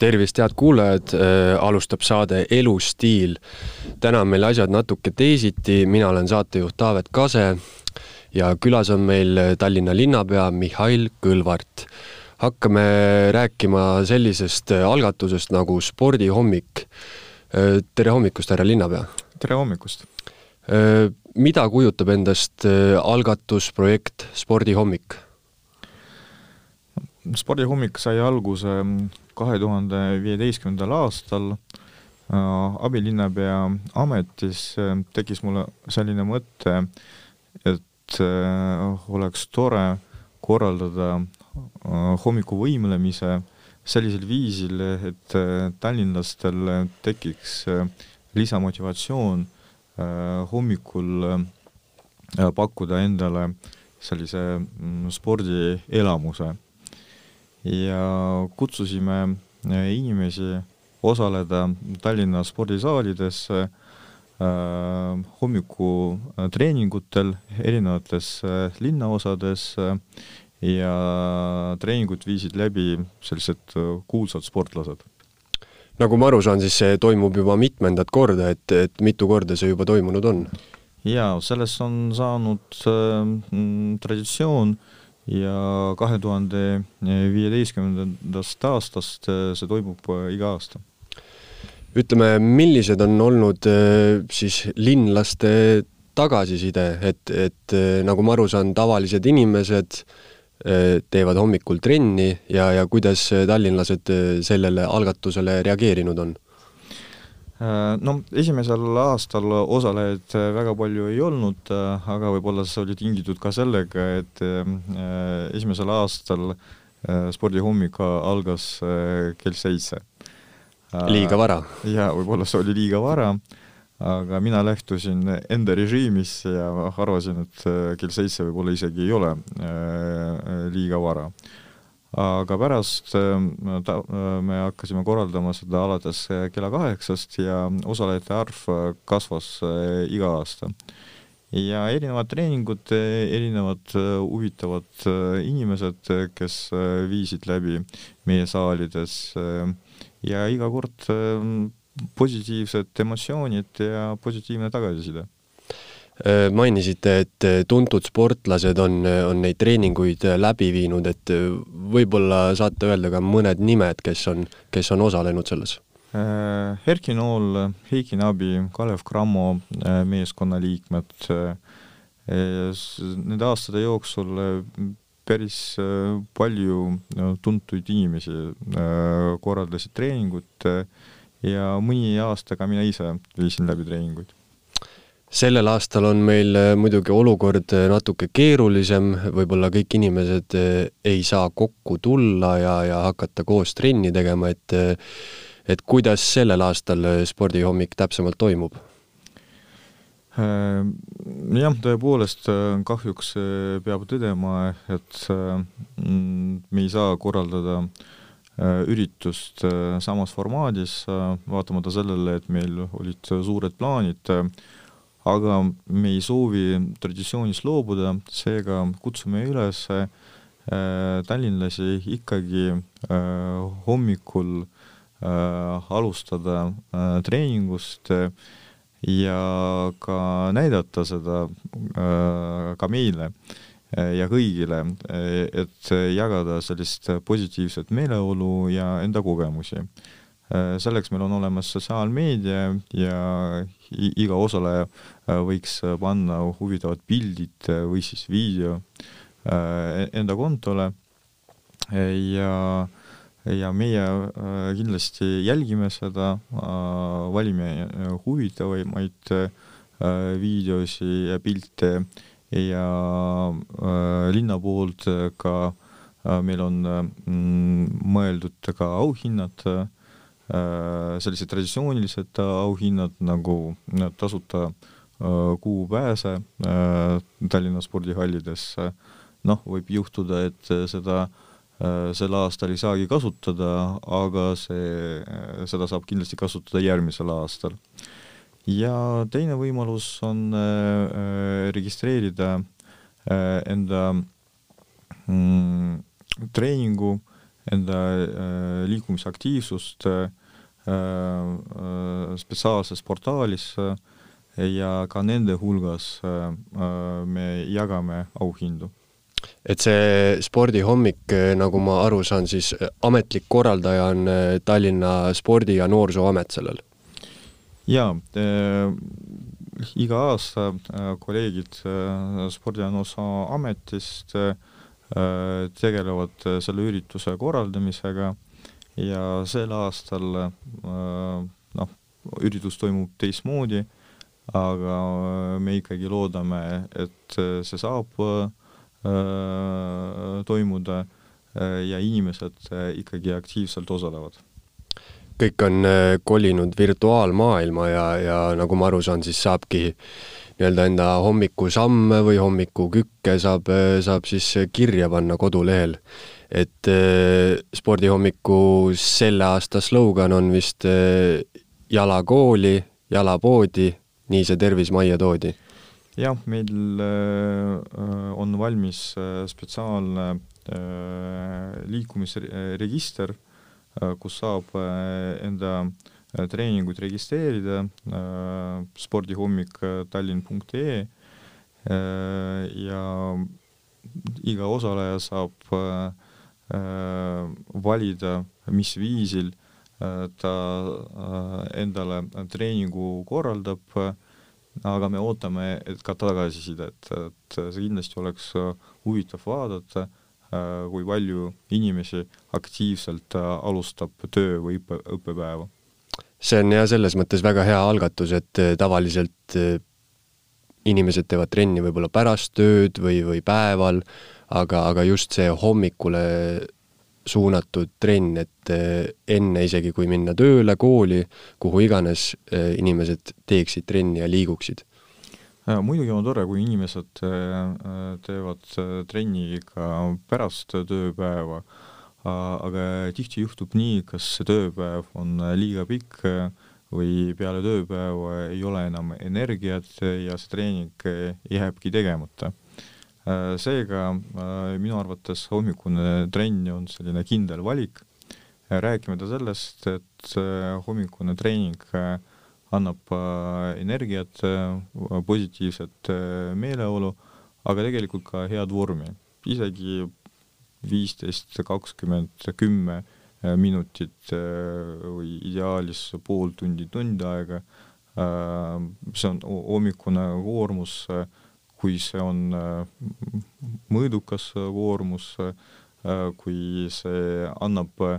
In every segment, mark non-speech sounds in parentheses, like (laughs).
tervist, head kuulajad, alustab saade Elustiil. täna on meil asjad natuke teisiti, mina olen saatejuht Taavet Kase ja külas on meil Tallinna linnapea Mihhail Kõlvart. hakkame rääkima sellisest algatusest nagu spordihommik. tere hommikust, härra linnapea! tere hommikust! mida kujutab endast algatusprojekt Spordihommik? Spordihommik sai alguse kahe tuhande viieteistkümnendal aastal abilinnapea ametis tekkis mulle selline mõte, et oleks tore korraldada hommikuvõimlemise sellisel viisil, et tallinlastel tekiks lisamotivatsioon hommikul pakkuda endale sellise spordielamuse ja kutsusime äh, inimesi osaleda Tallinna spordisaalides äh, hommikutreeningutel erinevates äh, linnaosades ja treeningut viisid läbi sellised kuulsad sportlased. nagu ma aru saan, siis see toimub juba mitmendat korda, et, et mitu korda see juba toimunud on? jaa, sellest on saanud äh, traditsioon äh, ja kahe tuhande viieteistkümnendast aastast äh, see toimub äh, iga aasta. ütleme, millised on olnud äh, siis linlaste tagasiside, et, et nagu ma aru saan, tavalised inimesed teevad hommikul trenni ja, ja kuidas tallinlased sellele algatusele reageerinud on? Äh, no esimesel aastal osalejaid äh, väga palju ei olnud, äh, aga võib-olla see oli tingitud ka sellega, et esimesel aastal spordihommik algas kell seitse. liiga vara? jaa, võib-olla see oli liiga vara, aga mina lähtusin enda režiimis ja arvasin, et kell seitse võib-olla isegi ei ole liiga vara aga pärast ähm, ta, äh, me hakkasime korraldama seda alates äh, kella kaheksast ja osalejate arv äh, kasvas iga aasta. ja erinevad treeningud, erinevad huvitavad inimesed, kes viisid läbi meie saalides ja iga kord positiivsed emotsioonid ja positiivne tagasiside mainisite, et äh, tuntud sportlased on, äh, on neid treeninguid läbi viinud, et võib-olla saate öelda ka mõned nimed, kes on, kes on osalenud selles? Erki Nool, Heiki Nabi, Kalev Cramo meeskonnaliikmed, nende aastate jooksul päris palju tuntuid inimesi korraldasid treeningut ja mõni aasta ka mina ise viisin läbi treeninguid sellel aastal on meil äh, muidugi olukord äh, natuke keerulisem, võib-olla kõik inimesed äh, ei saa kokku tulla ja, ja hakata koos trenni tegema, et et kuidas sellel aastal spordihommik täpsemalt toimub? jah, tõepoolest kahjuks peab tõdema, et me ei saa korraldada üritust samas formaadis, vaatamata sellele, et meil olid suured plaanid aga me ei soovi traditsioonist loobuda, seega kutsume üles äh, tallinlasi ikkagi äh, hommikul äh, alustada treeningust ja ka näidata seda ka meile ja kõigile, et jagada sellist positiivset meeleolu ja enda kogemusi selleks meil on olemas sotsiaalmeedia ja iga osaleja äh, võiks äh, panna huvitavad pildid või siis video e-, enda kontole. Ja, ja meie kindlasti jälgime seda, valime huvitavamaid videosi ja pilte ja linna poolt ka meil on mm, mõeldud ka auhinnad Äh, sellised traditsioonilised auhinnad nagu tasuta äh, kuupääse äh, Tallinna spordihallidesse, noh, võib juhtuda, et seda sel aastal ei saagi kasutada, aga see, seda saab kindlasti kasutada järgmisel aastal. ja teine võimalus on registreerida enda mm, treeningu enda liikumisaktiivsust spetsiaalses portaalis ja ka nende hulgas me jagame auhindu et see spordihommik, nagu ma aru saan, siis ametlik korraldaja on Tallinna Spordi- ja Noorsooamet sellel? jaa äh,, iga aasta äh, kolleegid äh, Spordi- ja Noorsooametist äh, tegelevad selle ürituse korraldamisega ja sel aastal äh, noh, üritus toimub teistmoodi, aga me ikkagi loodame, et see saab toimuda ja inimesed ikkagi aktiivselt osalevad kõik on kolinud virtuaalmaailma ja, ja nagu ma aru saan, siis saabki nii-öelda enda hommikusamme või hommikukükke saab, saab siis kirja panna kodulehel. Et spordihommiku selle aasta slogan on vist jala kooli, jala poodi, nii see tervis majja toodi. Jah, meil äh, on valmis äh, spetsiaalne äh, liikumisregister, kus saab enda treeninguid registreerida, spordihommik tallinn.ee ja iga osaleja saab valida, mis viisil ta endale treeningu korraldab aga me ootame, et ka tagasisidet, et see kindlasti oleks äh, huvitav vaadata, äh, kui palju inimesi aktiivselt äh, alustab töö või õppe, õppepäeva. see on jah, selles mõttes väga hea algatus, et tavaliselt inimesed teevad trenni võib-olla pärast tööd või, või päeval, aga, aga just see hommikule suunatud trenn, et eh, enne isegi, kui minna tööle, kooli, kuhu iganes, eh, inimesed teeksid trenni ja liiguksid? muidugi on tore, kui inimesed eh, teevad trenni ka pärast tööpäeva, aga tihti juhtub nii, kas see tööpäev on liiga pikk või peale tööpäeva ei ole enam energiat ja see treening jääbki tegemata Äh, seega äh, minu arvates hommikune trenn on selline kindel valik, äh, rääkimata sellest, et hommikune treening annab energiat, positiivset meeleolu, aga tegelikult ka head vormi, isegi viisteist, kakskümmend, kümme minutit või ideaalis pool tundi, tund aega, see on hommikune koormus äh, kui see on äh, mõõdukas koormus, äh, kui see annab äh,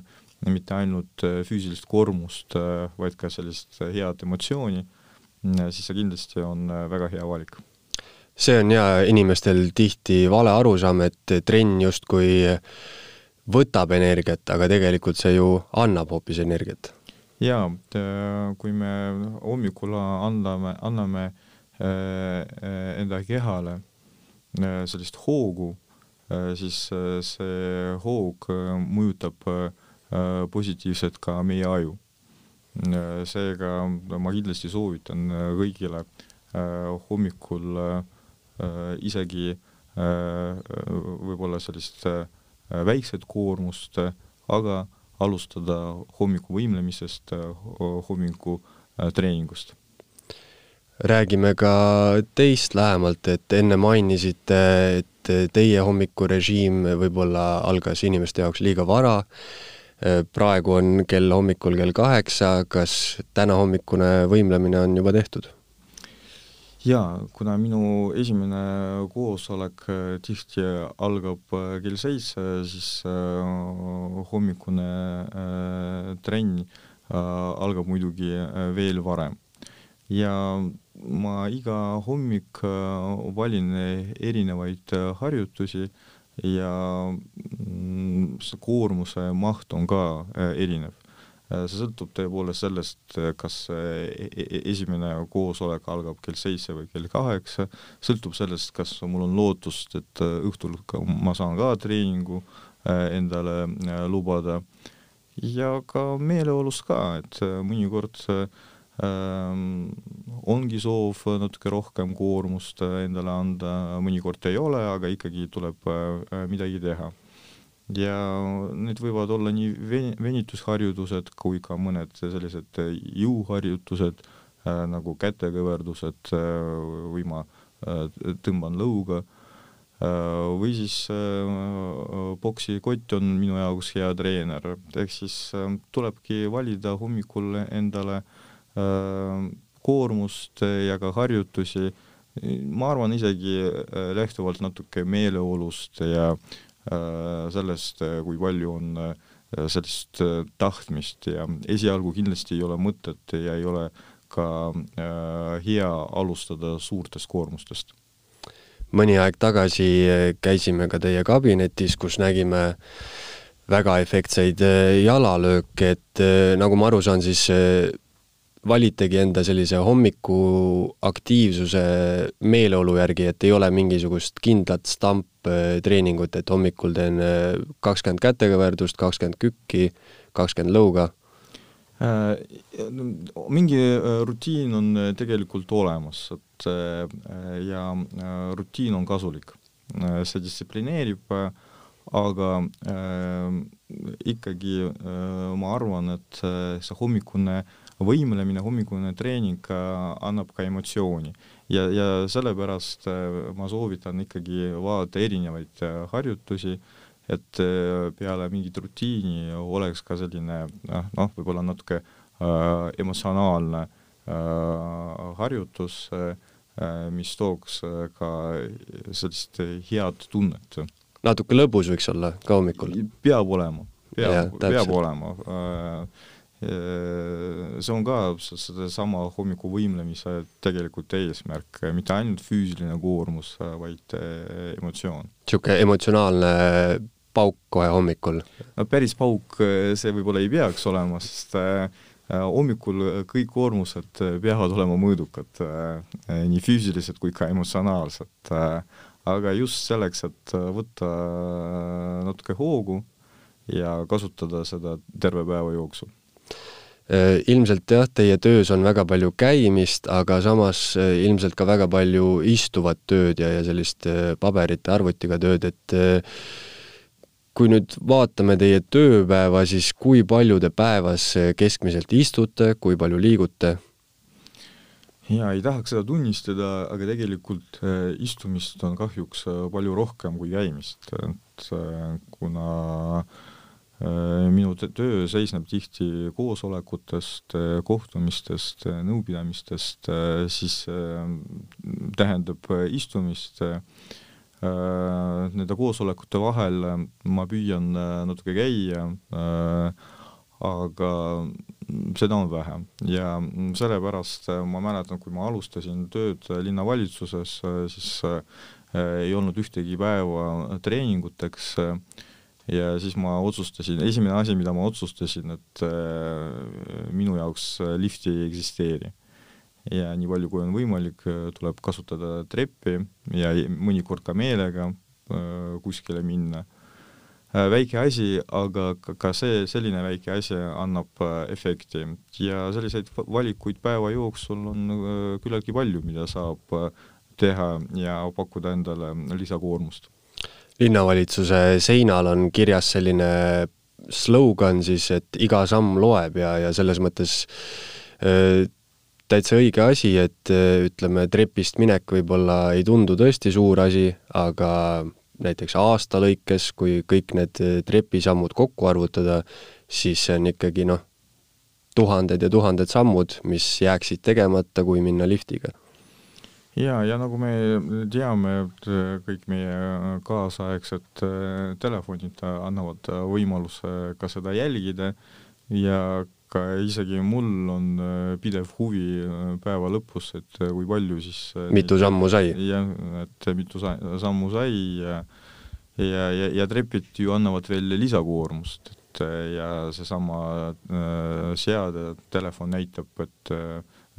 mitte ainult füüsilist koormust, vaid ka sellist head emotsiooni, siis see kindlasti on väga hea valik. see on jaa, inimestel tihti vale arusaam, et trenn justkui võtab energiat, aga tegelikult see ju annab hoopis energiat. jaa, kui me hommikul anname, anname Äh, äh, enda kehale äh, sellist hoogu, siis see hoog mõjutab positiivselt ka meie aju. seega ma kindlasti soovitan kõigile hommikul isegi võib-olla sellist väikset koormust, aga alustada hommiku võimlemisest, hommiku treeningust räägime ka teist lähemalt, et enne mainisite, et teie hommikurežiim võib-olla algas inimeste jaoks liiga vara. praegu on kell hommikul kell kaheksa, kas tänahommikune võimlemine on juba tehtud? jaa, kuna minu esimene koosolek tihti algab kell seitse, siis hommikune trenn algab muidugi veel varem ja ma iga hommik äh, valin erinevaid äh, harjutusi ja mm, see koormuse maht on ka äh, erinev. see sõltub tõepoolest sellest, kas e-, e-, esimene koosolek algab kell seitse või kell kaheksa, sõltub sellest, kas mul on lootust, et õhtul ma saan ka treeningu endale lubada ja ka meeleolust ka, et mõnikord äh, ongi soov natuke rohkem koormust endale anda, mõnikord ei ole, aga ikkagi tuleb äh, midagi teha. ja need võivad olla nii ven-, venitusharjutused kui ka mõned sellised jõuharjutused äh, nagu kätekõverdused äh, või ma äh, tõmban lõuga. Äh, või siis äh, poksikott on minu jaoks hea treener, ehk siis äh, tulebki valida hommikul endale äh, koormust ja ka harjutusi, ma arvan isegi äh, lähtuvalt natuke meeleolust ja äh, Äh, sellest, äh, kui palju on äh, sellist tahtmist ja esialgu kindlasti ei ole mõtet ja ei ole ka hea alustada suurtest koormustest. mõni aeg tagasi käisime ka teie kabinetis, kus nägime väga efektseid jalalööke, et nagu ma aru saan, siis valitegi enda sellise hommikuaktiivsuse meeleolu järgi, et ei ole mingisugust kindlat stamptreeningut, et hommikul teen äh, kakskümmend kätekõverdust, kakskümmend kükki, kakskümmend lõuga äh,? mingi äh, rutiin on äh, tegelikult olemas, et äh, ja äh, rutiin on kasulik. see distsiplineerib, aga ikkagi ma arvan, et see hommikune äh, võimlemine, hommikune treening annab ka emotsiooni ja, ja sellepärast äh, ma soovitan ikkagi vaadata erinevaid äh, harjutusi, et äh, peale mingit rutiini oleks ka selline noh, võib-olla natuke äh, emotsionaalne äh, harjutus äh,, mis tooks ka sellist head tunnet. natuke lõbus võiks olla ka hommikul? peab olema, peab, peab olema äh, see on ka sedasama hommikuvõimlemise tegelikult eesmärk, mitte ainult füüsiline koormus, vaid eh, emotsioon. niisugune emotsionaalne pauk kohe hommikul? no päris pauk eh, see võib-olla ei peaks olema, sest hommikul kõik koormused peavad olema mõõdukad, nii füüsilised kui ka emotsionaalsed. aga just selleks, et võtta natuke hoogu ja kasutada seda terve päeva jooksul Äh, ilmselt jah, teie töös on väga palju käimist, aga samas äh, ilmselt ka väga palju istuvat tööd ja, ja sellist äh, paberite, arvutiga tööd, et kui nüüd vaatame teie tööpäeva, siis kui palju te päevas keskmiselt istute, kui palju liigute? jaa, ei tahaks seda tunnistada, aga tegelikult istumist on kahjuks palju rohkem kui käimist, et kuna äh, Äh, minu töö seisneb tihti koosolekutest, äh, kohtumistest, äh, nõupidamistest, siis tähendab istumist. Nende koosolekute vahel ma püüan natuke käia, aga seda on vähe ja sellepärast ma mäletan, kui ma alustasin tööd linnavalitsuses, siis ei olnud ühtegi päeva treeninguteks ja siis ma otsustasin, esimene asi, mida ma otsustasin, et äh, minu jaoks lifti ei eksisteeri. ja nii palju, kui on võimalik, tuleb kasutada treppi ja mõnikord ka meelega äh, kuskile minna äh,. väike asi, aga ka, see, selline väike asi annab äh, efekti ja selliseid valikuid päeva jooksul on äh, küllaltki palju, mida saab äh, teha ja pakkuda endale lisakoormust linnavalitsuse seinal on kirjas selline slogan siis, et iga samm loeb ja, ja selles mõttes äh, täitsa õige asi, et ütleme, trepist minek võib-olla ei tundu tõesti suur asi, aga näiteks aasta lõikes, kui kõik need trepisammud kokku arvutada, siis see on ikkagi noh, tuhanded ja tuhanded sammud, mis jääksid tegemata, kui minna liftiga ja, ja nagu me teame, et äh, kõik meie äh, kaasaegsed äh, telefonid annavad võimaluse ka seda jälgida ja ka isegi mul on pidev huvi päeva lõpus, et kui palju siis mitu sammu sai? jah, et mitu sa, sammu sai ja ja, ja, ja trepid ju annavad veel lisakoormust, et ja seesama seade, telefon näitab, et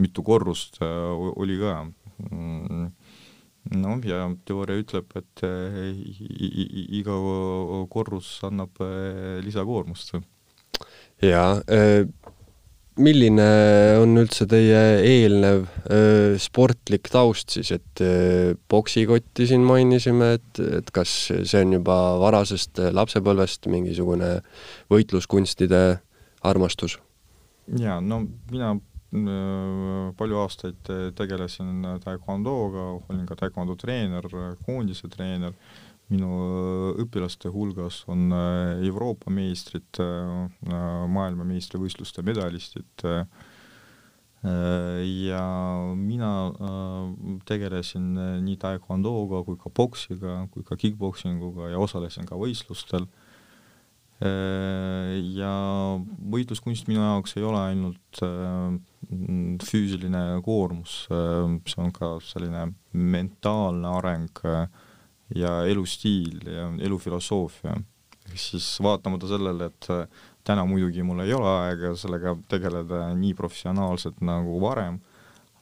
mitu korrust oli ka. Noh, ja teooria ütleb, et eh, iga korrus annab eh, lisakoormust. jaa, eh, milline on üldse teie eelnev öö, sportlik taust siis, et öö, poksikotti siin mainisime, et, et kas see on juba varasest lapsepõlvest mingisugune võitluskunstide armastus? jaa, no mina palju aastaid tegelesin taekwondoga, olin ka taekwondo treener, koondise treener minu äh, õpilaste hulgas on äh, Euroopa meistrid, äh, maailmameistrivõistluste medalistid ja mina tegelesin nii taekwondoga kui ka poksiga kui ka kick-poksinguga ja osalesin ka võistlustel. ja võitluskunst minu jaoks ei ole ainult füüsiline koormus, see on ka selline mentaalne areng ja elustiil ja elufilosoofia. ehk siis vaatamata sellele, et äh, täna muidugi mul ei ole aega sellega tegeleda nii professionaalselt nagu varem,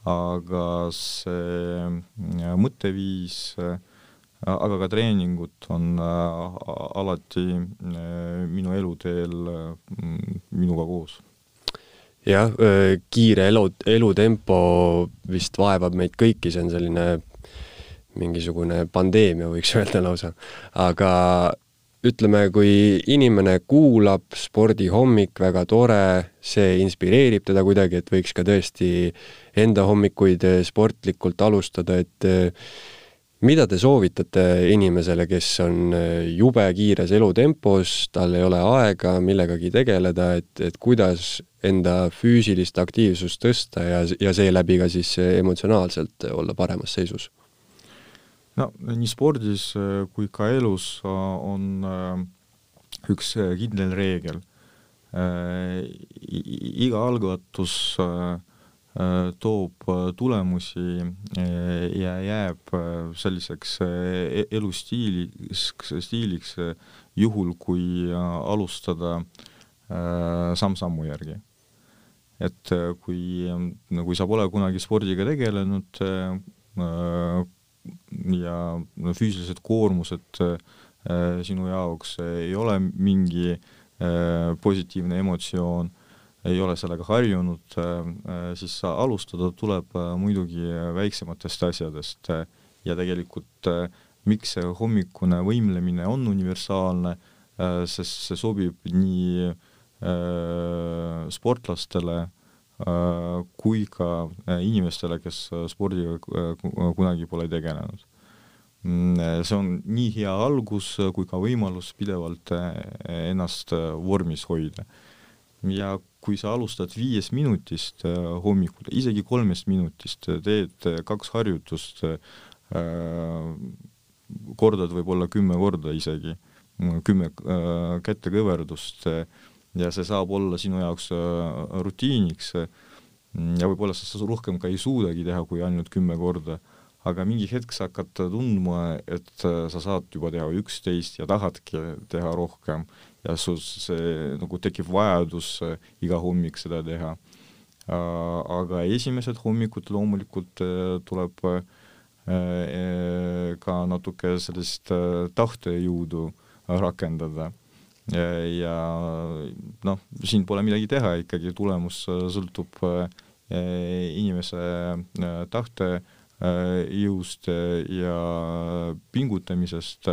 aga see äh, mõtteviis, äh, aga ka treeningud on alati minu eluteel minuga koos jah, kiire elu, elutempo vist vaevab meid kõiki, see on selline mingisugune pandeemia, võiks (laughs) öelda lausa. aga ütleme, kui inimene kuulab spordihommik, väga tore, see inspireerib teda kuidagi, et võiks ka tõesti enda hommikuid sportlikult alustada, et mida te soovitate inimesele, kes on eh, jube kiires elutempos, tal ei ole aega millegagi tegeleda, et, et kuidas enda füüsilist aktiivsust tõsta ja, ja seeläbi ka siis emotsionaalselt olla paremas seisus? no nii spordis äh, kui ka elus äh, on äh, üks kindel reegel. iga algatus toob tulemusi ja jääb selliseks e-, elustiiliks, stiiliks juhul, kui alustada samm-sammu järgi. et kui, kui sa pole kunagi spordiga tegelenud, ja füüsilised koormused äh, sinu jaoks ei ole mingi äh, positiivne emotsioon, ei ole sellega harjunud äh,, siis alustada tuleb äh, muidugi väiksematest asjadest äh, ja tegelikult äh, miks see hommikune võimlemine on universaalne, sest see sobib nii sportlastele Äh, kui ka äh, inimestele, kes äh, spordiga kunagi pole tegelenud. Mm, see on nii hea algus kui ka võimalus pidevalt ennast vormis hoida. ja kui sa alustad viiest minutist hommikul, isegi kolmest minutist, teed kaks harjutust, kordad võib-olla kümme korda isegi, kümme kätekõverdust, ja see saab olla sinu jaoks äh, rutiiniks ja võib-olla sa rohkem ka ei suudagi teha kui ainult kümme korda, aga mingi hetk sa hakkad tundma, et äh, sa saad juba teha üksteist ja tahadki teha rohkem ja sul see nagu tekib vajadus äh, iga hommik seda teha. aga esimesed hommikud loomulikult tuleb ka natuke sellist tahtejõudu rakendada ja noh, siin pole midagi teha, ikkagi tulemus äh, sõltub äh, inimese äh, tahtejõust ja pingutamisest,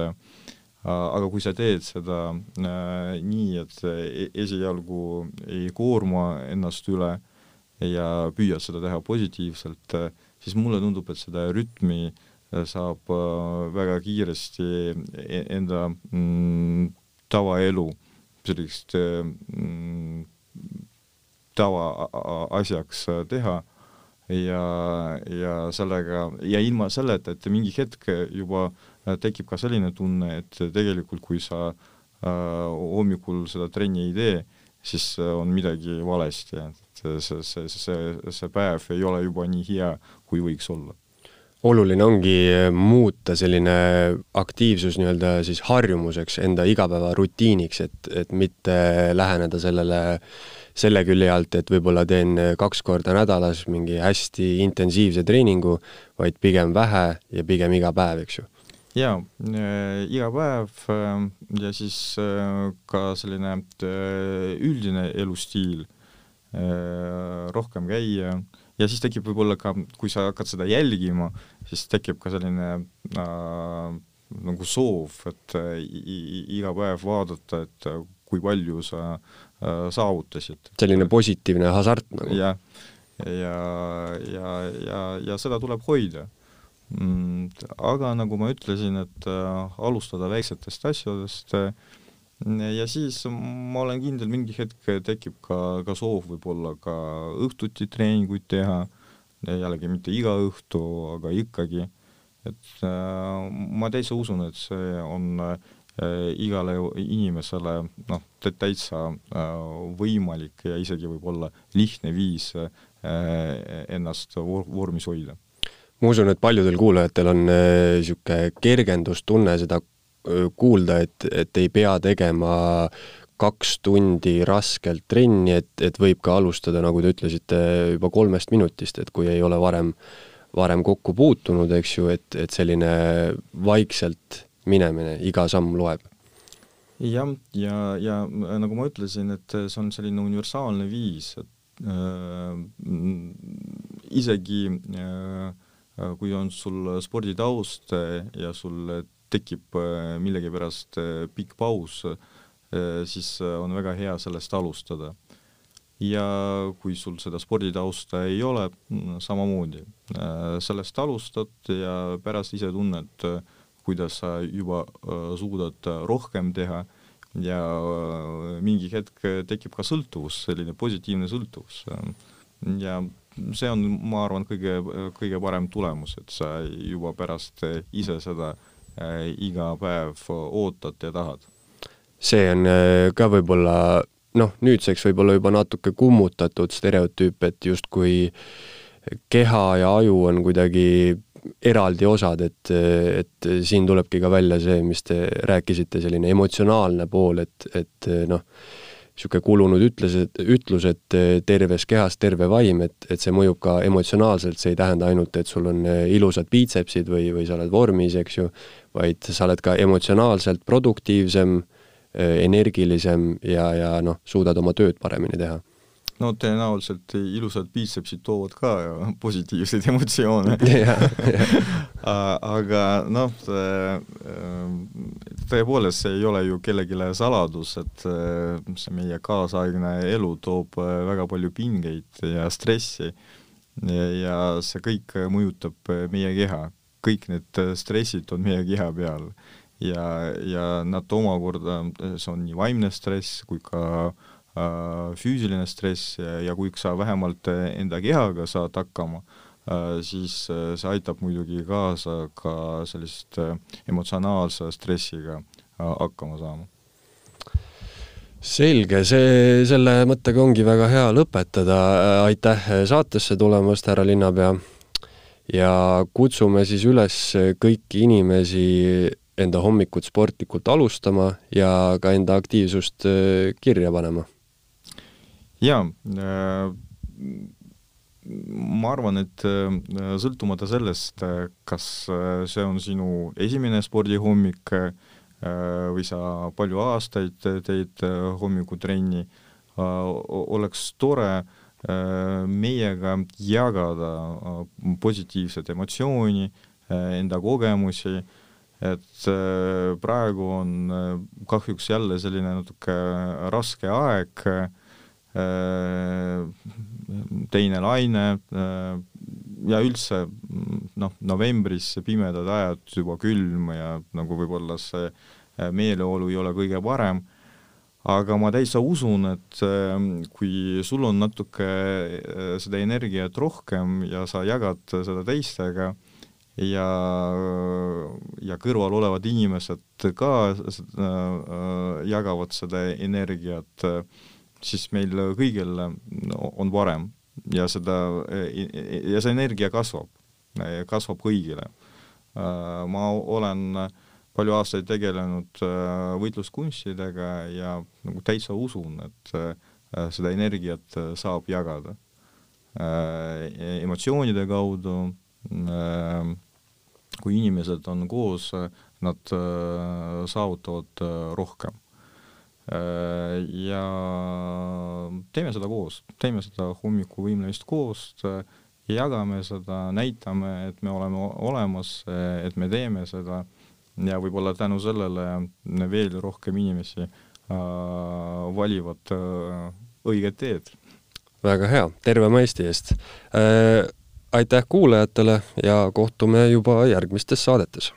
aga kui sa teed seda nii, et e-, esialgu ei koorma ennast üle ja püüad seda teha positiivselt, siis mulle tundub, et seda rütmi saab väga kiiresti e-, enda mm, tavaelu sellist mm, tavaasjaks teha. Ja, ja sellega ja ilma selleta, et mingi hetk juba tekib ka selline tunne, et tegelikult kui sa äh, hommikul seda trenni ei tee, siis on midagi valesti, et see, see, see, see päev ei ole juba nii hea, kui võiks olla oluline ongi muuta selline aktiivsus nii-öelda siis harjumuseks, enda igapäevarutiiniks, et, et mitte läheneda sellele selle külje alt, et võib-olla teen kaks korda nädalas mingi hästi intensiivse treeningu, vaid pigem vähe ja pigem iga päev, eks ju. Jaa äh,, iga päev äh, ja siis äh, ka selline üldine elustiil rohkem käia ja siis tekib võib-olla ka, kui sa hakkad seda jälgima, siis tekib ka selline äh, nagu soov, et iga päev vaadata, et kui palju sa äh, saavutasid. selline positiivne hasart nagu. jah, ja, ja, ja, ja, ja seda tuleb hoida. Aga nagu ma ütlesin, et äh, alustada väiksetest asjadest äh, ja siis ma olen kindel, mingi hetk tekib ka, ka soov võib-olla ka õhtuti treeninguid teha, jällegi mitte iga õhtu, aga ikkagi, et äh, ma täitsa usun, et see on igale inimesele noh, täitsa võimalik ja isegi võib-olla lihtne viis ennast vor vormis hoida. Ma usun, et paljudel kuulajatel on niisugune äh, kergendustunne seda kuulda, et, et ei pea tegema kaks tundi raskelt trenni, et, et võib ka alustada, nagu te ütlesite, juba kolmest minutist, et kui ei ole varem, varem kokku puutunud, eks ju, et, et selline vaikselt minemine, iga samm loeb. jah, ja, ja, ja nagu ma ütlesin, et see on selline universaalne viis, et äh, isegi äh, kui on sul sporditaust ja sul tekib äh, millegipärast äh, pikk paus, äh, siis on väga hea sellest alustada. ja kui sul seda sporditausta ei ole, mm, samamoodi, sellest alustad ja pärast ise tunned, kuidas sa juba suudad rohkem teha ja mingi hetk tekib ka sõltuvus, selline positiivne sõltuvus. ja see on, ma arvan, kõige, kõige parem tulemus, et sa juba pärast ise seda Äh, iga päev ootad ja tahad. see on äh, ka võib-olla noh, nüüdseks võib-olla juba natuke kummutatud stereotüüp, et justkui keha ja aju on kuidagi eraldi osad, et, et siin tulebki ka välja see, mis te rääkisite, selline emotsionaalne pool, et, et noh, niisugune kulunud ütles, et ütlus, et terves kehas terve vaim, et, et see mõjub ka emotsionaalselt, see ei tähenda ainult, et sul on ilusad biitsepsid või, või sa oled vormis, eks ju, vaid sa oled ka emotsionaalselt produktiivsem, energilisem ja, ja noh, suudad oma tööd paremini teha no tõenäoliselt ilusad biitsepsid toovad ka (laughs) positiivseid emotsioone. (laughs) (laughs) Aga noh, tõepoolest, see ei ole ju kellelegi saladus, et see meie kaasaegne elu toob väga palju pingeid ja stressi. Ja see kõik mõjutab meie keha. kõik need stressid on meie keha peal. Ja, ja nad omakorda, see on nii vaimne stress kui ka äh, Äh, füüsiline stress ja kui sa vähemalt enda kehaga saad hakkama, äh, siis äh, see aitab muidugi kaasa ka sellist emotsionaalse stressiga hakkama saama. Selge, see, selle mõttega ongi väga hea lõpetada, aitäh saatesse tulemast, härra linnapea, ja kutsume siis üles kõiki inimesi enda hommikut sportlikult alustama ja ka enda aktiivsust kirja panema jaa äh,, ma arvan, et äh, sõltumata sellest, äh, kas äh, see on sinu esimene spordihommik äh, või sa palju aastaid teed äh, hommikutrenni oleks tore meiega jagada positiivset emotsiooni enda kogemusi, et praegu on kahjuks jälle selline natuke raske aeg teine laine äh, ja üldse noh, novembris pimedad ajad, juba külm ja nagu võib-olla see äh, meeleolu ei ole kõige parem, aga ma täitsa usun, et kui sul on natuke seda energiat rohkem ja sa jagad seda teistega, ja, ja kõrval olevad inimesed ka äh, jagavad seda energiat äh, siis meil kõigil on parem ja seda, ja see energia kasvab, kasvab kõigile. ma olen palju aastaid tegelenud võitluskunstidega ja nagu täitsa usun, et seda energiat saab jagada emotsioonide kaudu, kui inimesed on koos, nad saavutavad rohkem ja teeme seda koos, teeme seda hommikuvõimlemist koos, jagame seda, näitame, et me oleme olemas, et me teeme seda. Ja võib-olla tänu sellele veel rohkem inimesi valivad õiget teed. väga hea, tervema Eesti eest. Aitäh kuulajatele ja kohtume juba järgmistes saadetes